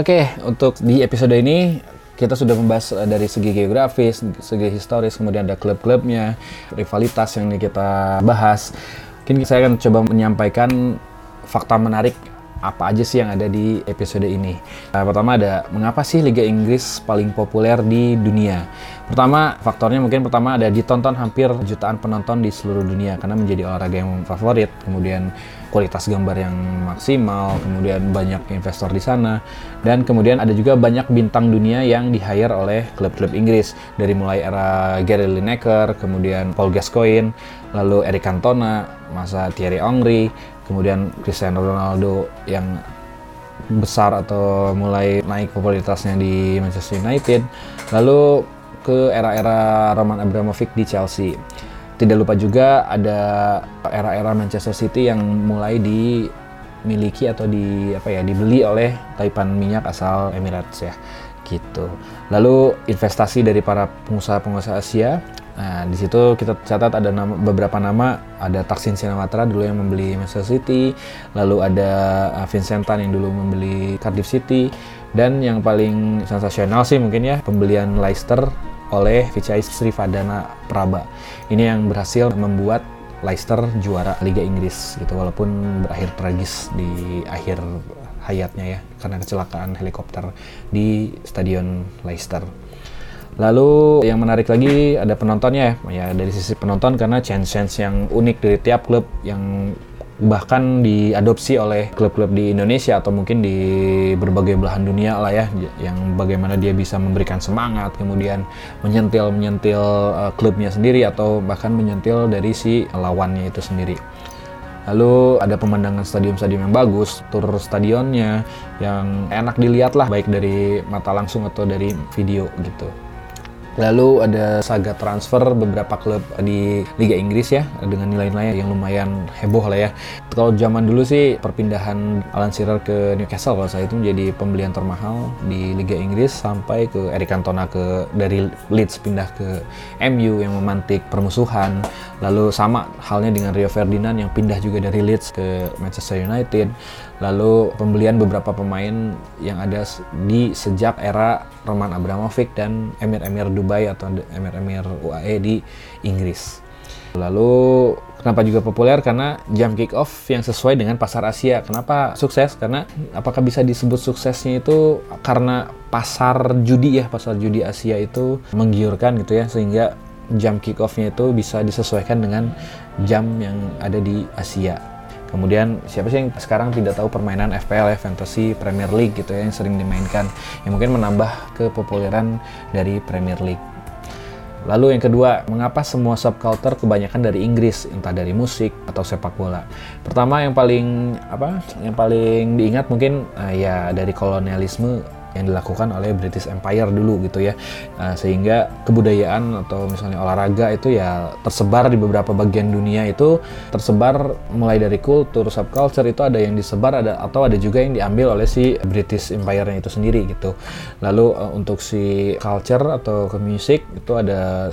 Oke, untuk di episode ini kita sudah membahas eh, dari segi geografis, segi historis, kemudian ada klub-klubnya, rivalitas yang kita bahas. Mungkin saya akan coba menyampaikan fakta menarik apa aja sih yang ada di episode ini. Nah, pertama ada mengapa sih Liga Inggris paling populer di dunia? Pertama, faktornya mungkin pertama ada ditonton hampir jutaan penonton di seluruh dunia karena menjadi olahraga yang favorit. Kemudian kualitas gambar yang maksimal, kemudian banyak investor di sana, dan kemudian ada juga banyak bintang dunia yang di hire oleh klub-klub Inggris. Dari mulai era Gary Lineker, kemudian Paul Gascoigne, lalu Eric Cantona, masa Thierry Henry, kemudian Cristiano Ronaldo yang besar atau mulai naik popularitasnya di Manchester United. Lalu ke era-era Roman Abramovich di Chelsea tidak lupa juga ada era-era Manchester City yang mulai dimiliki atau di apa ya dibeli oleh taipan minyak asal Emirates ya. Gitu. Lalu investasi dari para pengusaha-pengusaha Asia. Nah, di situ kita catat ada nama, beberapa nama, ada Taksin Sinawatra dulu yang membeli Manchester City, lalu ada uh, Vincent Tan yang dulu membeli Cardiff City, dan yang paling sensasional sih mungkin ya pembelian Leicester oleh Vichai Srivadana Praba. Ini yang berhasil membuat Leicester juara Liga Inggris gitu walaupun berakhir tragis di akhir hayatnya ya karena kecelakaan helikopter di stadion Leicester. Lalu yang menarik lagi ada penontonnya ya, ya dari sisi penonton karena chance-chance yang unik dari tiap klub yang bahkan diadopsi oleh klub-klub di Indonesia atau mungkin di berbagai belahan dunia lah ya yang bagaimana dia bisa memberikan semangat kemudian menyentil menyentil uh, klubnya sendiri atau bahkan menyentil dari si lawannya itu sendiri. Lalu ada pemandangan stadion-stadion yang bagus, tur stadionnya yang enak dilihat lah baik dari mata langsung atau dari video gitu. Lalu ada saga transfer beberapa klub di Liga Inggris ya dengan nilai-nilai yang lumayan heboh lah ya. Kalau zaman dulu sih perpindahan Alan Shearer ke Newcastle kalau saya itu menjadi pembelian termahal di Liga Inggris sampai ke Eric Cantona ke dari Leeds pindah ke MU yang memantik permusuhan. Lalu sama halnya dengan Rio Ferdinand yang pindah juga dari Leeds ke Manchester United. Lalu pembelian beberapa pemain yang ada di sejak era Roman Abramovich dan Emir-Emir Dubai atau Emir-Emir UAE di Inggris. Lalu kenapa juga populer karena jam kick off yang sesuai dengan pasar Asia. Kenapa sukses? Karena apakah bisa disebut suksesnya itu karena pasar judi ya, pasar judi Asia itu menggiurkan gitu ya sehingga jam kick off-nya itu bisa disesuaikan dengan jam yang ada di Asia. Kemudian siapa sih yang sekarang tidak tahu permainan FPL ya, Fantasy Premier League gitu ya yang sering dimainkan yang mungkin menambah kepopuleran dari Premier League. Lalu yang kedua, mengapa semua subculture kebanyakan dari Inggris, entah dari musik atau sepak bola? Pertama yang paling apa? Yang paling diingat mungkin uh, ya dari kolonialisme yang dilakukan oleh British Empire dulu gitu ya. Nah, sehingga kebudayaan atau misalnya olahraga itu ya tersebar di beberapa bagian dunia itu tersebar mulai dari kultur subculture itu ada yang disebar ada atau ada juga yang diambil oleh si British Empire-nya itu sendiri gitu. Lalu uh, untuk si culture atau ke musik itu ada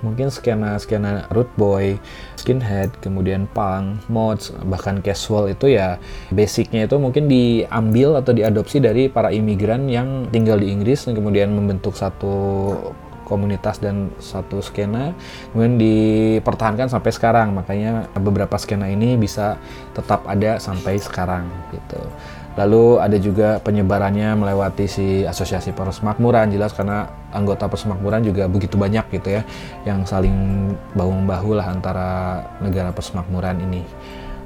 mungkin skena-skena root boy, skinhead, kemudian punk, mods, bahkan casual itu ya basicnya itu mungkin diambil atau diadopsi dari para imigran yang tinggal di Inggris dan kemudian membentuk satu komunitas dan satu skena kemudian dipertahankan sampai sekarang. Makanya beberapa skena ini bisa tetap ada sampai sekarang gitu Lalu ada juga penyebarannya melewati si asosiasi persemakmuran jelas karena anggota persemakmuran juga begitu banyak gitu ya yang saling bahu membahu lah antara negara persemakmuran ini.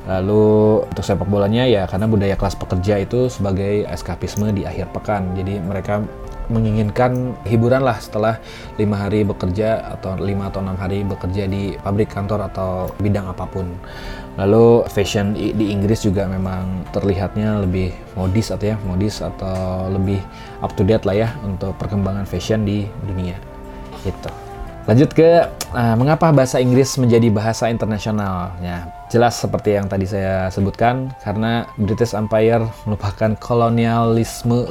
Lalu untuk sepak bolanya ya karena budaya kelas pekerja itu sebagai eskapisme di akhir pekan. Jadi mereka menginginkan hiburan lah setelah lima hari bekerja atau lima atau enam hari bekerja di pabrik kantor atau bidang apa pun. Lalu fashion di Inggris juga memang terlihatnya lebih modis atau ya modis atau lebih up to date lah ya untuk perkembangan fashion di dunia. Gitu. Lanjut ke uh, mengapa bahasa Inggris menjadi bahasa internasional? Ya, jelas seperti yang tadi saya sebutkan karena British Empire merupakan kolonialisme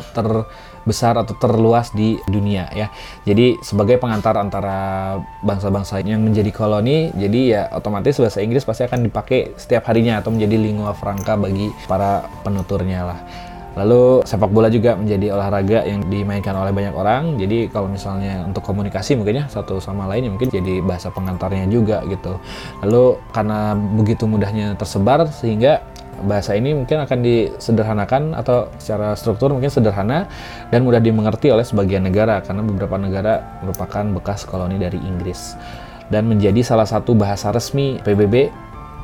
terbesar atau terluas di dunia ya. Jadi sebagai pengantar antara bangsa-bangsa yang menjadi koloni, jadi ya otomatis bahasa Inggris pasti akan dipakai setiap harinya atau menjadi lingua franca bagi para penuturnya lah. Lalu sepak bola juga menjadi olahraga yang dimainkan oleh banyak orang. Jadi kalau misalnya untuk komunikasi mungkin ya satu sama lain ya mungkin jadi bahasa pengantarnya juga gitu. Lalu karena begitu mudahnya tersebar sehingga bahasa ini mungkin akan disederhanakan atau secara struktur mungkin sederhana dan mudah dimengerti oleh sebagian negara karena beberapa negara merupakan bekas koloni dari Inggris dan menjadi salah satu bahasa resmi PBB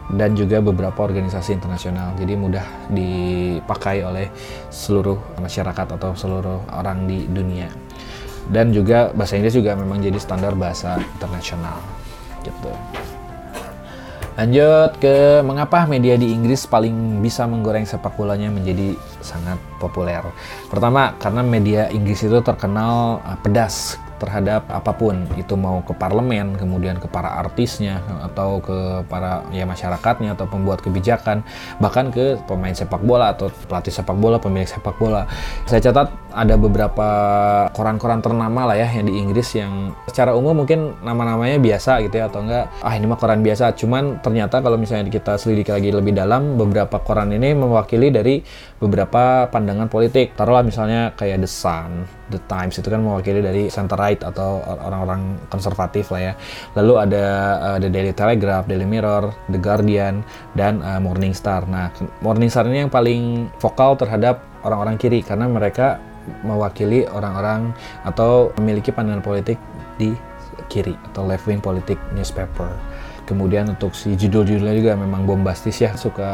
dan juga beberapa organisasi internasional. Jadi mudah dipakai oleh seluruh masyarakat atau seluruh orang di dunia. Dan juga bahasa Inggris juga memang jadi standar bahasa internasional. Gitu. Lanjut ke mengapa media di Inggris paling bisa menggoreng sepak bolanya menjadi sangat populer. Pertama, karena media Inggris itu terkenal uh, pedas terhadap apa pun. Itu mau ke parlemen kemudian ke para artisnya atau ke para ya masyarakatnya atau pembuat kebijakan. Bahkan ke pemain sepak bola atau pelatih sepak bola pemilik sepak bola. Saya catat ada beberapa koran-koran ternama lah ya yang di Inggris yang secara umum mungkin nama-namanya biasa gitu ya atau enggak ah ini mah koran biasa. Cuman ternyata kalau misalnya kita selidiki lagi lebih dalam beberapa koran ini mewakili dari beberapa pandangan politik. Taruhlah misalnya kayak The Sun The Times itu kan mewakili dari center right atau orang-orang konservatif lah ya lalu ada uh, The Daily Telegraph Daily Mirror The Guardian dan uh, Morning Star nah Morning Star ini yang paling vokal terhadap orang-orang kiri karena mereka mewakili orang-orang atau memiliki pandangan politik di kiri atau left wing politik newspaper. Kemudian untuk si judul-judulnya juga memang bombastis ya, suka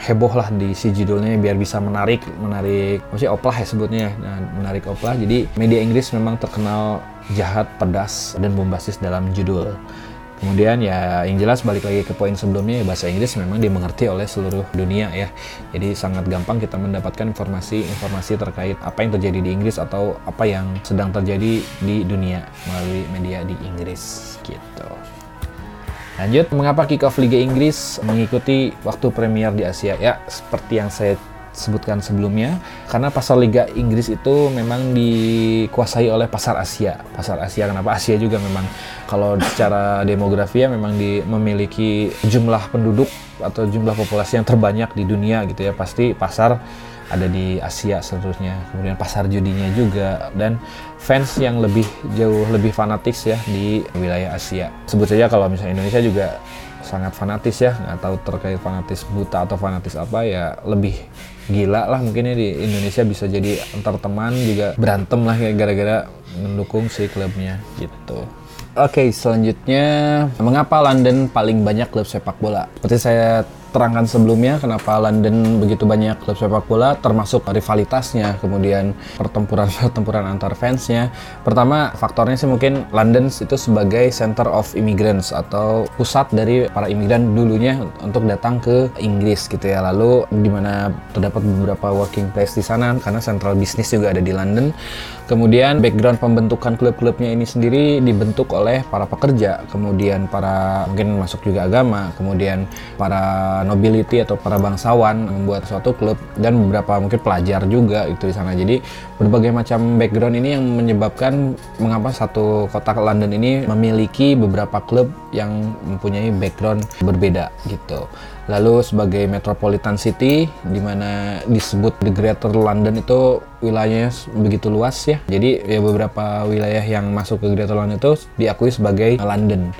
heboh lah di si judulnya biar bisa menarik, menarik, maksudnya oplah ya sebutnya, nah, menarik oplah. Jadi media Inggris memang terkenal jahat, pedas, dan bombastis dalam judul. Kemudian ya yang jelas balik lagi ke poin sebelumnya ya bahasa Inggris memang dimengerti oleh seluruh dunia ya. Jadi sangat gampang kita mendapatkan informasi-informasi terkait apa yang terjadi di Inggris atau apa yang sedang terjadi di dunia melalui media di Inggris gitu. Lanjut, mengapa kick-off Liga Inggris mengikuti waktu premier di Asia? Ya, seperti yang saya sebutkan sebelumnya karena pasar Liga Inggris itu memang dikuasai oleh pasar Asia. Pasar Asia kenapa? Asia juga memang kalau secara demografi ya memang di, memiliki jumlah penduduk atau jumlah populasi yang terbanyak di dunia gitu ya. Pasti pasar ada di Asia seterusnya kemudian pasar judinya juga dan fans yang lebih jauh lebih fanatis ya di wilayah Asia. Sebut saja kalau misalnya Indonesia juga sangat fanatis ya nggak tahu terkait fanatis buta atau fanatis apa ya lebih gila lah mungkin ya di Indonesia bisa jadi antar teman juga berantem lah ya gara-gara mendukung si klubnya gitu. Oke, okay, selanjutnya mengapa London paling banyak klub sepak bola? Seperti saya terangkan sebelumnya kenapa London begitu banyak klub sepak bola termasuk rivalitasnya kemudian pertempuran-pertempuran antar fansnya. Pertama faktornya sih mungkin London itu sebagai center of immigrants atau pusat dari para imigran dulunya untuk datang ke Inggris gitu ya. Lalu di mana terdapat beberapa working place di sana karena central bisnis juga ada di London. Kemudian background pembentukan klub-klubnya ini sendiri dibentuk oleh para pekerja, kemudian para mungkin masuk juga agama, kemudian para nobility atau para bangsawan membuat suatu klub dan beberapa mungkin pelajar juga itu di sana. Jadi berbagai macam background ini yang menyebabkan mengapa satu kota London ini memiliki beberapa klub yang mempunyai background berbeda gitu. Lalu sebagai metropolitan city, di mana disebut the Greater London itu wilayahnya begitu luas ya. Jadi ya beberapa wilayah yang masuk ke Greater London itu diakui sebagai London.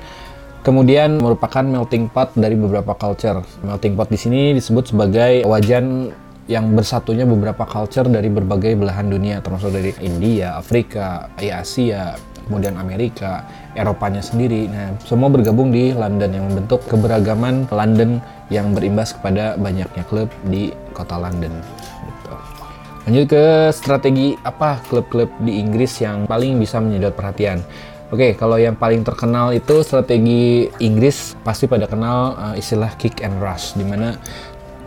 Kemudian merupakan melting pot dari beberapa culture. Melting pot di sini disebut sebagai wajan yang bersatunya beberapa culture dari berbagai belahan dunia, termasuk dari India, Afrika, Asia, kemudian Amerika, Eropanya sendiri. Nah, semua bergabung di London yang membentuk keberagaman London yang berimbas kepada banyaknya klub di kota London. Gitu. Lanjut ke strategi apa klub-klub di Inggris yang paling bisa menyedot perhatian. Oke, kalau yang paling terkenal itu strategi Inggris pasti pada kenal uh, istilah kick and rush, di mana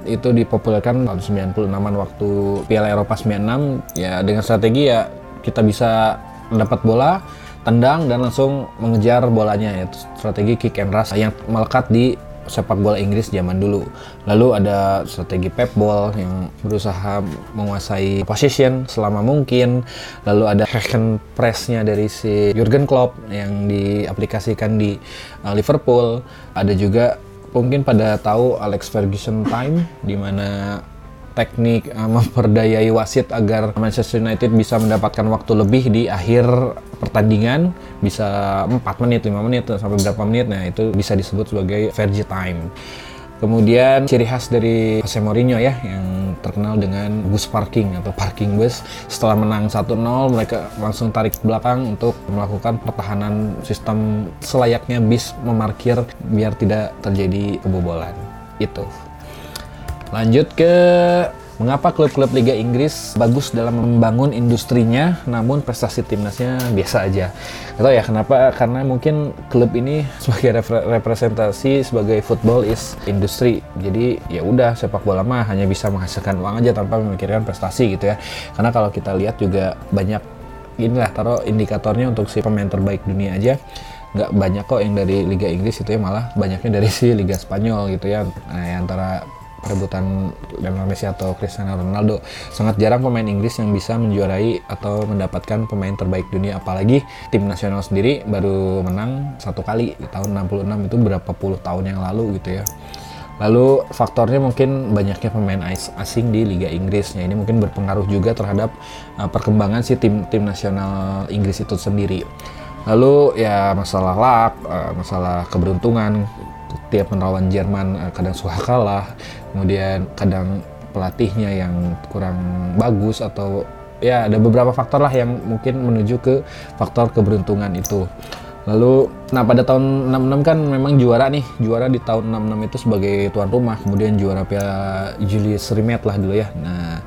itu dipopulerkan tahun 96-an waktu Piala Eropa 96 ya dengan strategi ya kita bisa mendapat bola tendang dan langsung mengejar bolanya. Yaitu strategi kick and rush yang melekat di sepak bola Inggris zaman dulu. Lalu ada strategi Pep Ball yang berusaha menguasai position selama mungkin. Lalu ada Hacken pressnya dari si Jurgen Klopp yang diaplikasikan di uh, Liverpool. Ada juga mungkin pada tahu Alex Ferguson time di mana teknik uh, memperdayai wasit agar Manchester United bisa mendapatkan waktu lebih di akhir pertandingan bisa 4 menit, 5 menit sampai berapa menit nah itu bisa disebut sebagai Verge time. Kemudian ciri khas dari Jose Mourinho ya yang terkenal dengan bus parking atau parking bus. Setelah menang 1-0 mereka langsung tarik ke belakang untuk melakukan pertahanan sistem selayaknya bis memarkir biar tidak terjadi kebobolan. Itu. Lanjut ke Mengapa klub-klub Liga Inggris bagus dalam membangun industrinya, namun prestasi timnasnya biasa aja? Atau ya kenapa? Karena mungkin klub ini sebagai repre representasi sebagai football is industri. Jadi ya udah sepak bola mah hanya bisa menghasilkan uang aja tanpa memikirkan prestasi gitu ya. Karena kalau kita lihat juga banyak inilah taruh indikatornya untuk si pemain terbaik dunia aja nggak banyak kok yang dari Liga Inggris itu ya malah banyaknya dari si Liga Spanyol gitu ya nah, antara perebutan Lionel Messi atau Cristiano Ronaldo. Sangat jarang pemain Inggris yang bisa menjuarai atau mendapatkan pemain terbaik dunia apalagi tim nasional sendiri baru menang satu kali di tahun 66 itu berapa puluh tahun yang lalu gitu ya. Lalu faktornya mungkin banyaknya pemain asing di Liga Inggris. Ya, ini mungkin berpengaruh juga terhadap uh, perkembangan si tim tim nasional Inggris itu sendiri. Lalu ya masalah luck, uh, masalah keberuntungan, tiap menerlawan Jerman uh, kadang suka kalah, kemudian kadang pelatihnya yang kurang bagus atau ya ada beberapa faktor lah yang mungkin menuju ke faktor keberuntungan itu. Lalu, nah pada tahun 66 kan memang juara nih, juara di tahun 66 itu sebagai tuan rumah, kemudian juara Piala Julius Rimet lah dulu ya. Nah,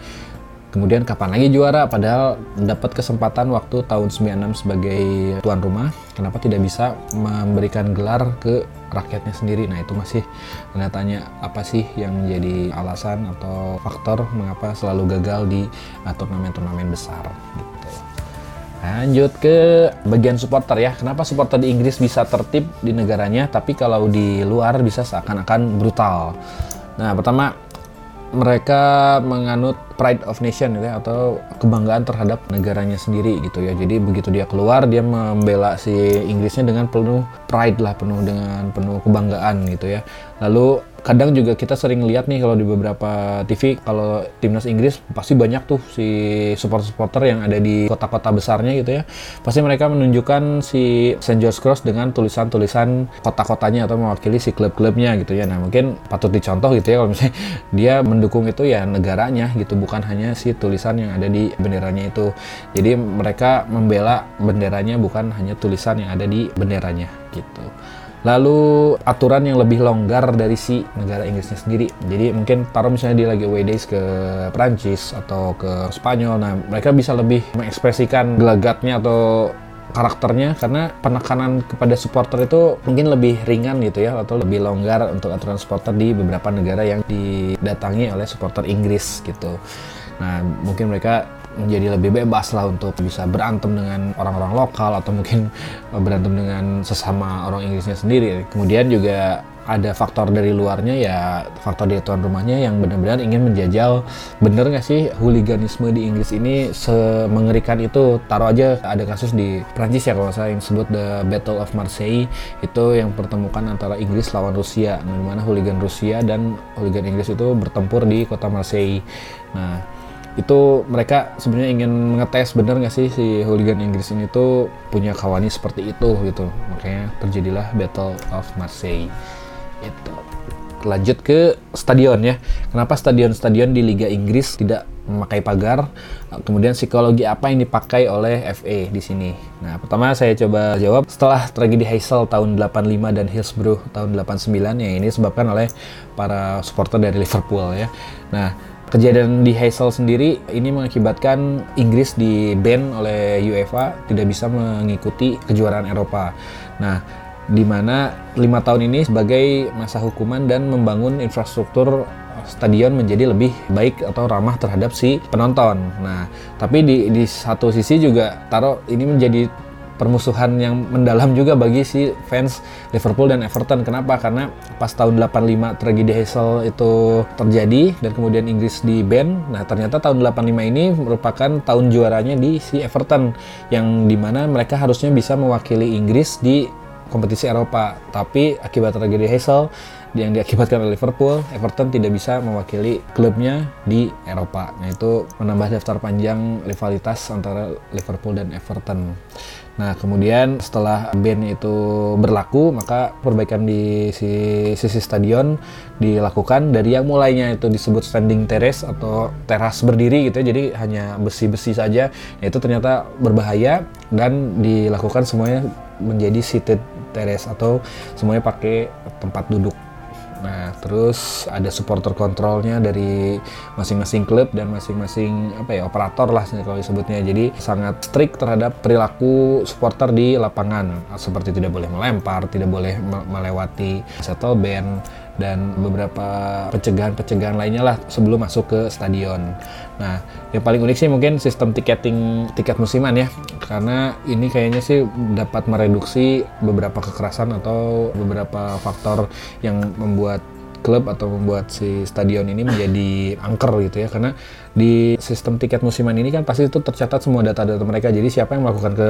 kemudian kapan lagi juara? Padahal dapat kesempatan waktu tahun 96 sebagai tuan rumah, kenapa tidak bisa memberikan gelar ke rakyatnya sendiri. Nah itu masih tanya apa sih yang menjadi alasan atau faktor mengapa selalu gagal di uh, turnamen-turnamen besar gitu. Lanjut ke bagian supporter ya. Kenapa supporter di Inggris bisa tertib di negaranya, tapi kalau di luar bisa seakan-akan brutal. Nah, pertama mereka menganut pride of nation gitu ya atau kebanggaan terhadap negaranya sendiri gitu ya. Jadi begitu dia keluar dia membela si Inggrisnya dengan penuh pride lah, penuh dengan penuh kebanggaan gitu ya. Lalu kadang juga kita sering lihat nih kalau di beberapa TV kalau timnas Inggris pasti banyak tuh si supporter-supporter yang ada di kota-kota besarnya gitu ya. Pasti mereka menunjukkan si St. George Cross dengan tulisan-tulisan kota-kotanya atau mewakili si klub-klubnya gitu ya. Nah mungkin patut dicontoh gitu ya kalau misalnya dia mendukung itu ya negaranya gitu bukan hanya si tulisan yang ada di benderanya itu. Jadi mereka membela benderanya bukan hanya tulisan yang ada di benderanya gitu Lalu aturan yang lebih longgar dari si negara Inggrisnya sendiri. Jadi mungkin taruh misalnya dia lagi away days ke Prancis atau ke Spanyol. Nah, mereka bisa lebih mengekspresikan gelagatnya atau karakternya karena penekanan kepada supporter itu mungkin lebih ringan gitu ya atau lebih longgar untuk aturan supporter di beberapa negara yang didatangi oleh supporter Inggris gitu. Nah, mungkin mereka menjadi lebih bebas lah untuk bisa berantem dengan orang-orang lokal atau mungkin berantem dengan sesama orang Inggrisnya sendiri. Kemudian juga ada faktor dari luarnya ya faktor dari tuan rumahnya yang benar-benar ingin menjajal. Bener nggak sih huliganisme di Inggris ini semengerikan itu? Taruh aja ada kasus di Prancis ya kalau saya yang sebut the Battle of Marseille. Itu yang pertemukan antara Inggris lawan Rusia nah, di mana huligan Rusia dan huligan Inggris itu bertempur di kota Marseille. Nah itu mereka sebenarnya ingin ngetes bener nggak sih si hooligan Inggris ini tuh punya kawani seperti itu gitu. Makanya terjadilah Battle of Marseille. Itu. Lanjut ke stadion ya. Kenapa stadion-stadion di Liga Inggris tidak memakai pagar? Kemudian psikologi apa yang dipakai oleh FA di sini? Nah pertama saya coba jawab. Setelah tragedi Heysel tahun 85 dan Hillsborough tahun 89 ya ini disebabkan oleh para supporter dari Liverpool ya. Nah Kejadian di Hazel sendiri ini mengakibatkan Inggris di ban oleh UEFA tidak bisa mengikuti kejuaraan Eropa. Nah, di mana lima tahun ini sebagai masa hukuman dan membangun infrastruktur stadion menjadi lebih baik atau ramah terhadap si penonton. Nah, tapi di di satu sisi juga taruh ini menjadi permusuhan yang mendalam juga bagi si fans Liverpool dan Everton. Kenapa? Karena pas tahun 85 tragedi Hazel itu terjadi dan kemudian Inggris di ban. Nah, ternyata tahun 85 ini merupakan tahun juaranya di si Everton yang di mana mereka harusnya bisa mewakili Inggris di kompetisi Eropa. Tapi akibat tragedi Hazel, yang diakibatkan oleh Liverpool, Everton tidak bisa mewakili klubnya di Eropa. Nah itu menambah daftar panjang rivalitas antara Liverpool dan Everton. Nah, kemudian setelah ban itu berlaku, maka perbaikan di sisi stadion dilakukan dari yang mulainya itu disebut standing terrace atau teras berdiri gitu ya. Jadi hanya besi-besi saja. Itu ternyata berbahaya dan dilakukan semuanya menjadi seated terrace atau semuanya pakai tempat duduk Nah, terus ada supporter kontrolnya dari masing-masing klub dan masing-masing apa ya operator lah kalau disebutnya. Jadi sangat strict terhadap perilaku supporter di lapangan, seperti tidak boleh melempar, tidak boleh melewati shuttle band dan beberapa pencegahan-pencegahan lainnya lah sebelum masuk ke stadion. Nah, yang paling unik sih mungkin sistem tiketing tiket musiman ya, karena ini kayaknya sih dapat mereduksi beberapa kekerasan atau beberapa faktor yang membuat klub atau membuat si stadion ini menjadi angker gitu ya. Karena di sistem tiket musiman ini kan pasti itu tercatat semua data-data mereka. Jadi siapa yang melakukan ke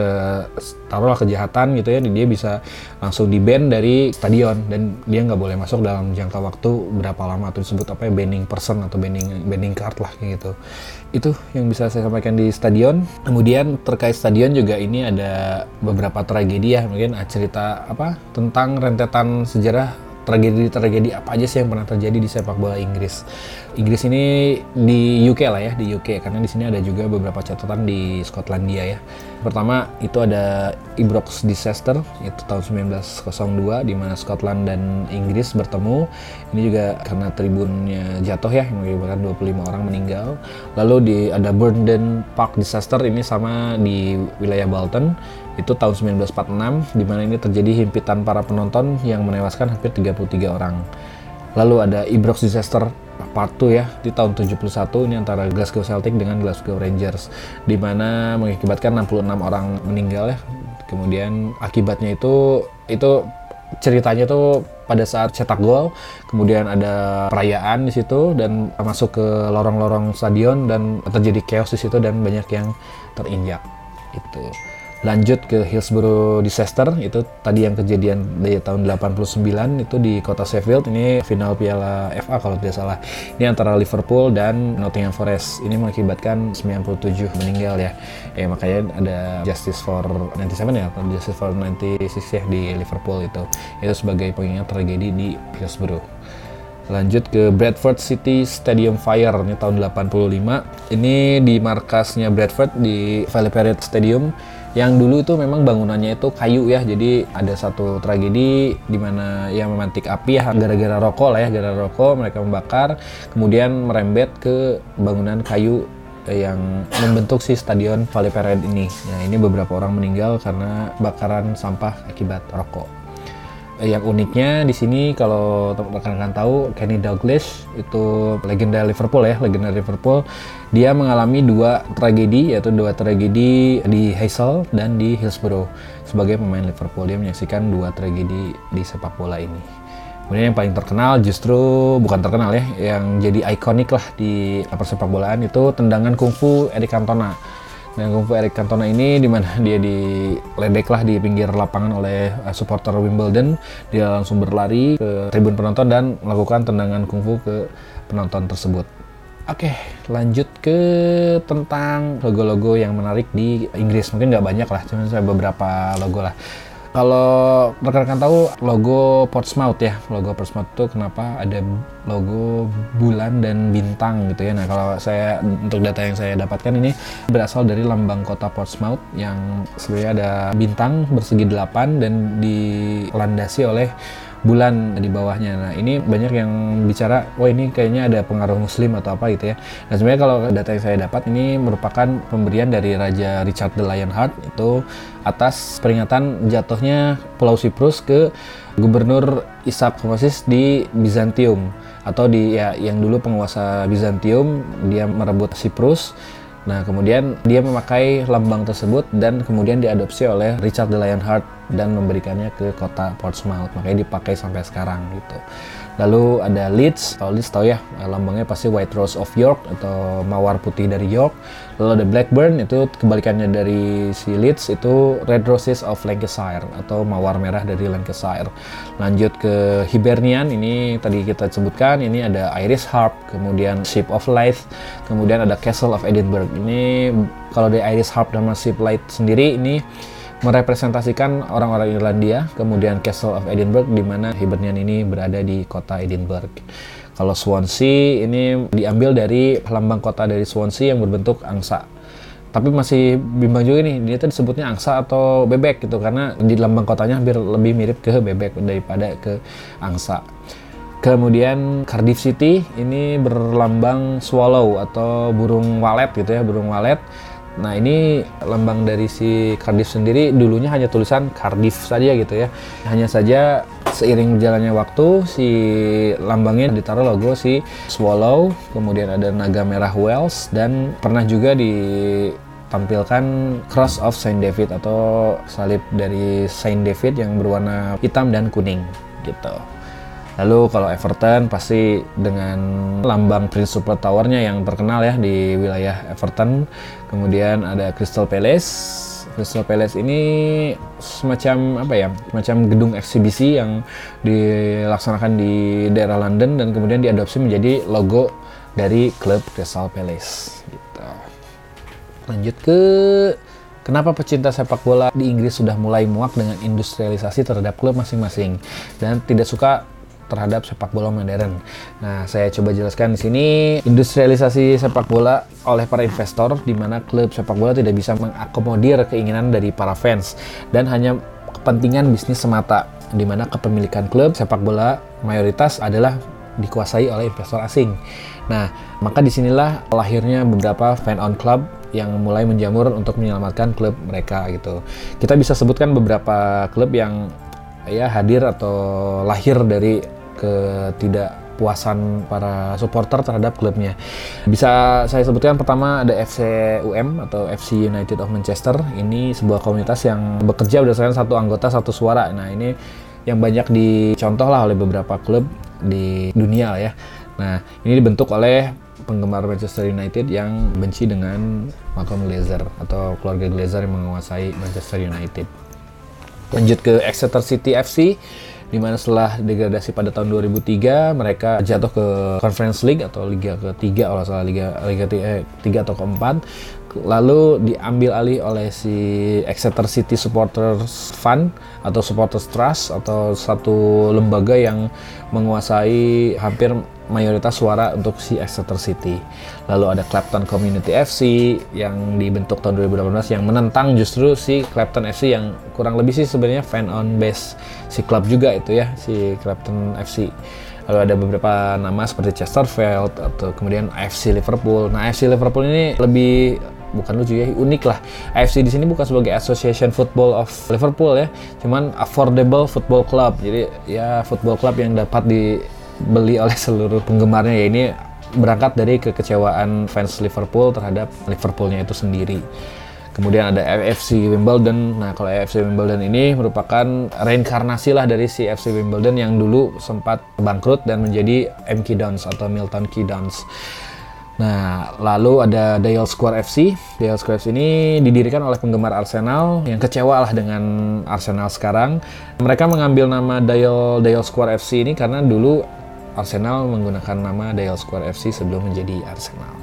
taruhlah kejahatan gitu ya dia bisa langsung di ban dari stadion. Dan dia nggak boleh masuk dalam jangka waktu berapa lama atau disebut apa ya banning person atau banning banning card lah gitu. Itu yang bisa saya sampaikan di stadion. Kemudian terkait stadion juga ini ada beberapa tragedi ya. Mungkin cerita apa tentang rentetan sejarah tragedi-tragedi apa aja sih yang pernah terjadi di sepak bola Inggris. Inggris ini di UK lah ya, di UK karena di sini ada juga beberapa catatan di Skotlandia ya. Pertama itu ada Ibrox disaster itu tahun 1902 di mana Scotland dan Inggris bertemu. Ini juga karena tribunnya jatuh ya yang mengakibatkan 25 orang meninggal. Lalu di ada Burnden Park disaster ini sama di wilayah Bolton itu tahun 1946 di mana ini terjadi himpitan para penonton yang menewaskan hampir 33 orang. Lalu ada Ibrox Disaster Part 2 ya di tahun 71 ini antara Glasgow Celtic dengan Glasgow Rangers di mana mengakibatkan 66 orang meninggal ya. Kemudian akibatnya itu itu ceritanya tuh pada saat cetak gol, kemudian ada perayaan di situ dan masuk ke lorong-lorong stadion dan terjadi chaos di situ dan banyak yang terinjak. Itu lanjut ke Hillsborough disaster itu tadi yang kejadian di tahun 89 itu di kota Sheffield. Ini final Piala FA kalau tidak salah. Ini antara Liverpool dan Nottingham Forest. Ini mengakibatkan 97 meninggal ya. Eh makanya ada Justice for 97 ya atau Justice for 96 ya di Liverpool itu. Itu sebagai pengingat tragedi di Hillsborough Lanjut ke Bradford City Stadium Fire ini tahun 85. Ini di markasnya Bradford di Valley Parade Stadium yang dulu itu memang bangunannya itu kayu ya jadi ada satu tragedi di mana yang memantik api ya gara-gara rokok lah ya gara-gara rokok mereka membakar kemudian merembet ke bangunan kayu yang membentuk si stadion Valley Parade ini. Nah ini beberapa orang meninggal karena bakaran sampah akibat rokok yang uniknya di sini kalau rekan-rekan tahu Kenny Douglas itu legenda Liverpool ya legenda Liverpool. Dia mengalami dua tragedi yaitu dua tragedi di Hazel dan di Hillsborough sebagai pemain Liverpool. Dia menyaksikan dua tragedi di sepak bola ini. Kemudian yang paling terkenal justru bukan terkenal ya yang jadi ikonik lah di persepak bolaan itu tendangan kungfu Eric Cantona Nah, Kungfu Eric Cantona ini di mana dia diledek lah di pinggir lapangan oleh uh, supporter Wimbledon. Dia langsung berlari ke tribun penonton dan melakukan tendangan kungfu ke penonton tersebut. Oke, lanjut ke tentang logo-logo yang menarik di Inggris. Mungkin nggak banyak lah, cuma saya beberapa logo lah. Kalau rekan-rekan tahu logo Portsmouth ya, logo Portsmouth itu kenapa ada logo bulan dan bintang gitu ya. Nah kalau saya untuk data yang saya dapatkan ini berasal dari lambang kota Portsmouth yang sebenarnya ada bintang bersegi delapan dan dilandasi oleh bulan di bawahnya. Nah ini banyak yang bicara, wah ini kayaknya ada pengaruh muslim atau apa gitu ya. Nah sebenarnya kalau data yang saya dapat ini merupakan pemberian dari Raja Richard the Lionheart itu atas peringatan jatuhnya Pulau Siprus ke Gubernur Ishak Khomesis di Bizantium atau di ya yang dulu penguasa Bizantium dia merebut Siprus Nah, kemudian dia memakai lambang tersebut dan kemudian diadopsi oleh Richard the Lionheart dan memberikannya ke kota Portsmouth. Makanya dipakai sampai sekarang gitu. Lalu ada Leeds, kalau Leeds tahu ya lambangnya pasti White Rose of York atau mawar putih dari York. Lalu ada Blackburn itu kebalikannya dari si Leeds itu Red Roses of Lancashire atau mawar merah dari Lancashire. Lanjut ke Hibernian ini tadi kita sebutkan ini ada Iris Harp, kemudian Ship of Light, kemudian ada Castle of Edinburgh. Ini kalau di Iris Harp dan Ship Light sendiri ini merepresentasikan orang-orang Irlandia, kemudian Castle of Edinburgh di mana Hibernian ini berada di kota Edinburgh. Kalau Swansea ini diambil dari lambang kota dari Swansea yang berbentuk angsa. Tapi masih bimbang juga nih, dia tuh disebutnya angsa atau bebek gitu karena di lambang kotanya hampir lebih mirip ke bebek daripada ke angsa. Kemudian Cardiff City ini berlambang swallow atau burung walet gitu ya, burung walet Nah ini lambang dari si Cardiff sendiri dulunya hanya tulisan Cardiff saja gitu ya. Hanya saja seiring berjalannya waktu si lambangnya ditaruh logo si swallow, kemudian ada naga merah Wales dan pernah juga ditampilkan Cross of Saint David atau salib dari Saint David yang berwarna hitam dan kuning gitu. Lalu kalau Everton pasti dengan lambang Prince Super Tower-nya yang terkenal ya di wilayah Everton. Kemudian ada Crystal Palace. Crystal Palace ini semacam apa ya? Semacam gedung eksibisi yang dilaksanakan di daerah London dan kemudian diadopsi menjadi logo dari klub Crystal Palace gitu. Lanjut ke Kenapa pecinta sepak bola di Inggris sudah mulai muak dengan industrialisasi terhadap klub masing-masing dan tidak suka terhadap sepak bola modern. Nah, saya coba jelaskan di sini industrialisasi sepak bola oleh para investor di mana klub sepak bola tidak bisa mengakomodir keinginan dari para fans dan hanya kepentingan bisnis semata di mana kepemilikan klub sepak bola mayoritas adalah dikuasai oleh investor asing. Nah, maka di sinilah lahirnya beberapa fan on club yang mulai menjamur untuk menyelamatkan klub mereka gitu. Kita bisa sebutkan beberapa klub yang ya hadir atau lahir dari ketidakpuasan para supporter terhadap klubnya. Bisa saya sebutkan pertama ada FC UM atau FC United of Manchester. Ini sebuah komunitas yang bekerja berdasarkan satu anggota satu suara. Nah ini yang banyak dicontoh lah oleh beberapa klub di dunia ya. Nah ini dibentuk oleh penggemar Manchester United yang benci dengan Malcolm Glazer atau keluarga Glazer yang menguasai Manchester United. Lanjut ke Exeter City FC di mana setelah degradasi pada tahun 2003 mereka jatuh ke Conference League atau liga ketiga kalau salah liga liga eh, tiga atau keempat. Lalu diambil alih oleh si Exeter City Supporters Fund atau Supporters Trust atau satu lembaga yang menguasai hampir mayoritas suara untuk si Exeter City. Lalu ada Clapton Community FC yang dibentuk tahun 2018 yang menentang justru si Clapton FC yang kurang lebih sih sebenarnya fan on base si klub juga itu ya si Clapton FC. Lalu ada beberapa nama seperti Chesterfield atau kemudian AFC Liverpool. Nah, AFC Liverpool ini lebih bukan lucu ya unik lah AFC di sini bukan sebagai Association Football of Liverpool ya cuman affordable football club jadi ya football club yang dapat di dibeli oleh seluruh penggemarnya ya ini berangkat dari kekecewaan fans Liverpool terhadap Liverpoolnya itu sendiri. Kemudian ada FC Wimbledon. Nah, kalau FC Wimbledon ini merupakan reinkarnasi lah dari si FC Wimbledon yang dulu sempat bangkrut dan menjadi MK Dons atau Milton Keynes. Nah, lalu ada Dial Square FC. Dial Square FC ini didirikan oleh penggemar Arsenal yang kecewa lah dengan Arsenal sekarang. Mereka mengambil nama Dial Dial Square FC ini karena dulu Arsenal menggunakan nama Dial Square FC sebelum menjadi Arsenal.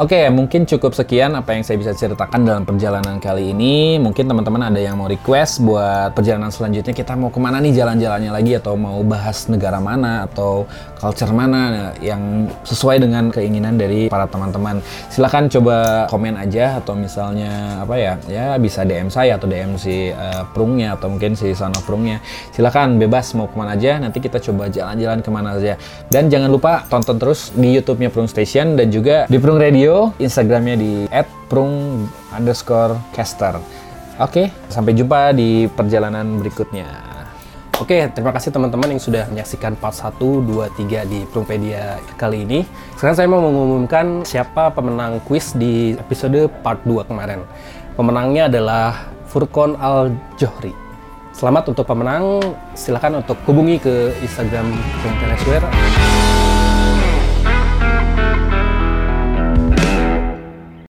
Oke, okay, mungkin cukup sekian apa yang saya bisa ceritakan dalam perjalanan kali ini. Mungkin teman-teman ada yang mau request buat perjalanan selanjutnya kita mau ke mana nih jalan-jalannya lagi atau mau bahas negara mana atau culture mana yang sesuai dengan keinginan dari para teman-teman. Silahkan coba komen aja atau misalnya apa ya, ya bisa DM saya atau DM si uh, Prungnya atau mungkin si Son of Prungnya. Silahkan bebas mau ke mana aja, nanti kita coba jalan-jalan ke mana aja. Dan jangan lupa tonton terus di YouTube-nya Prung Station dan juga di Prung Radio video, Instagramnya di @prung underscore caster. Oke, sampai jumpa di perjalanan berikutnya. Oke, terima kasih teman-teman yang sudah menyaksikan part 1, 2, 3 di Prungpedia kali ini. Sekarang saya mau mengumumkan siapa pemenang quiz di episode part 2 kemarin. Pemenangnya adalah Furkon Al-Johri. Selamat untuk pemenang. Silakan untuk hubungi ke Instagram Printer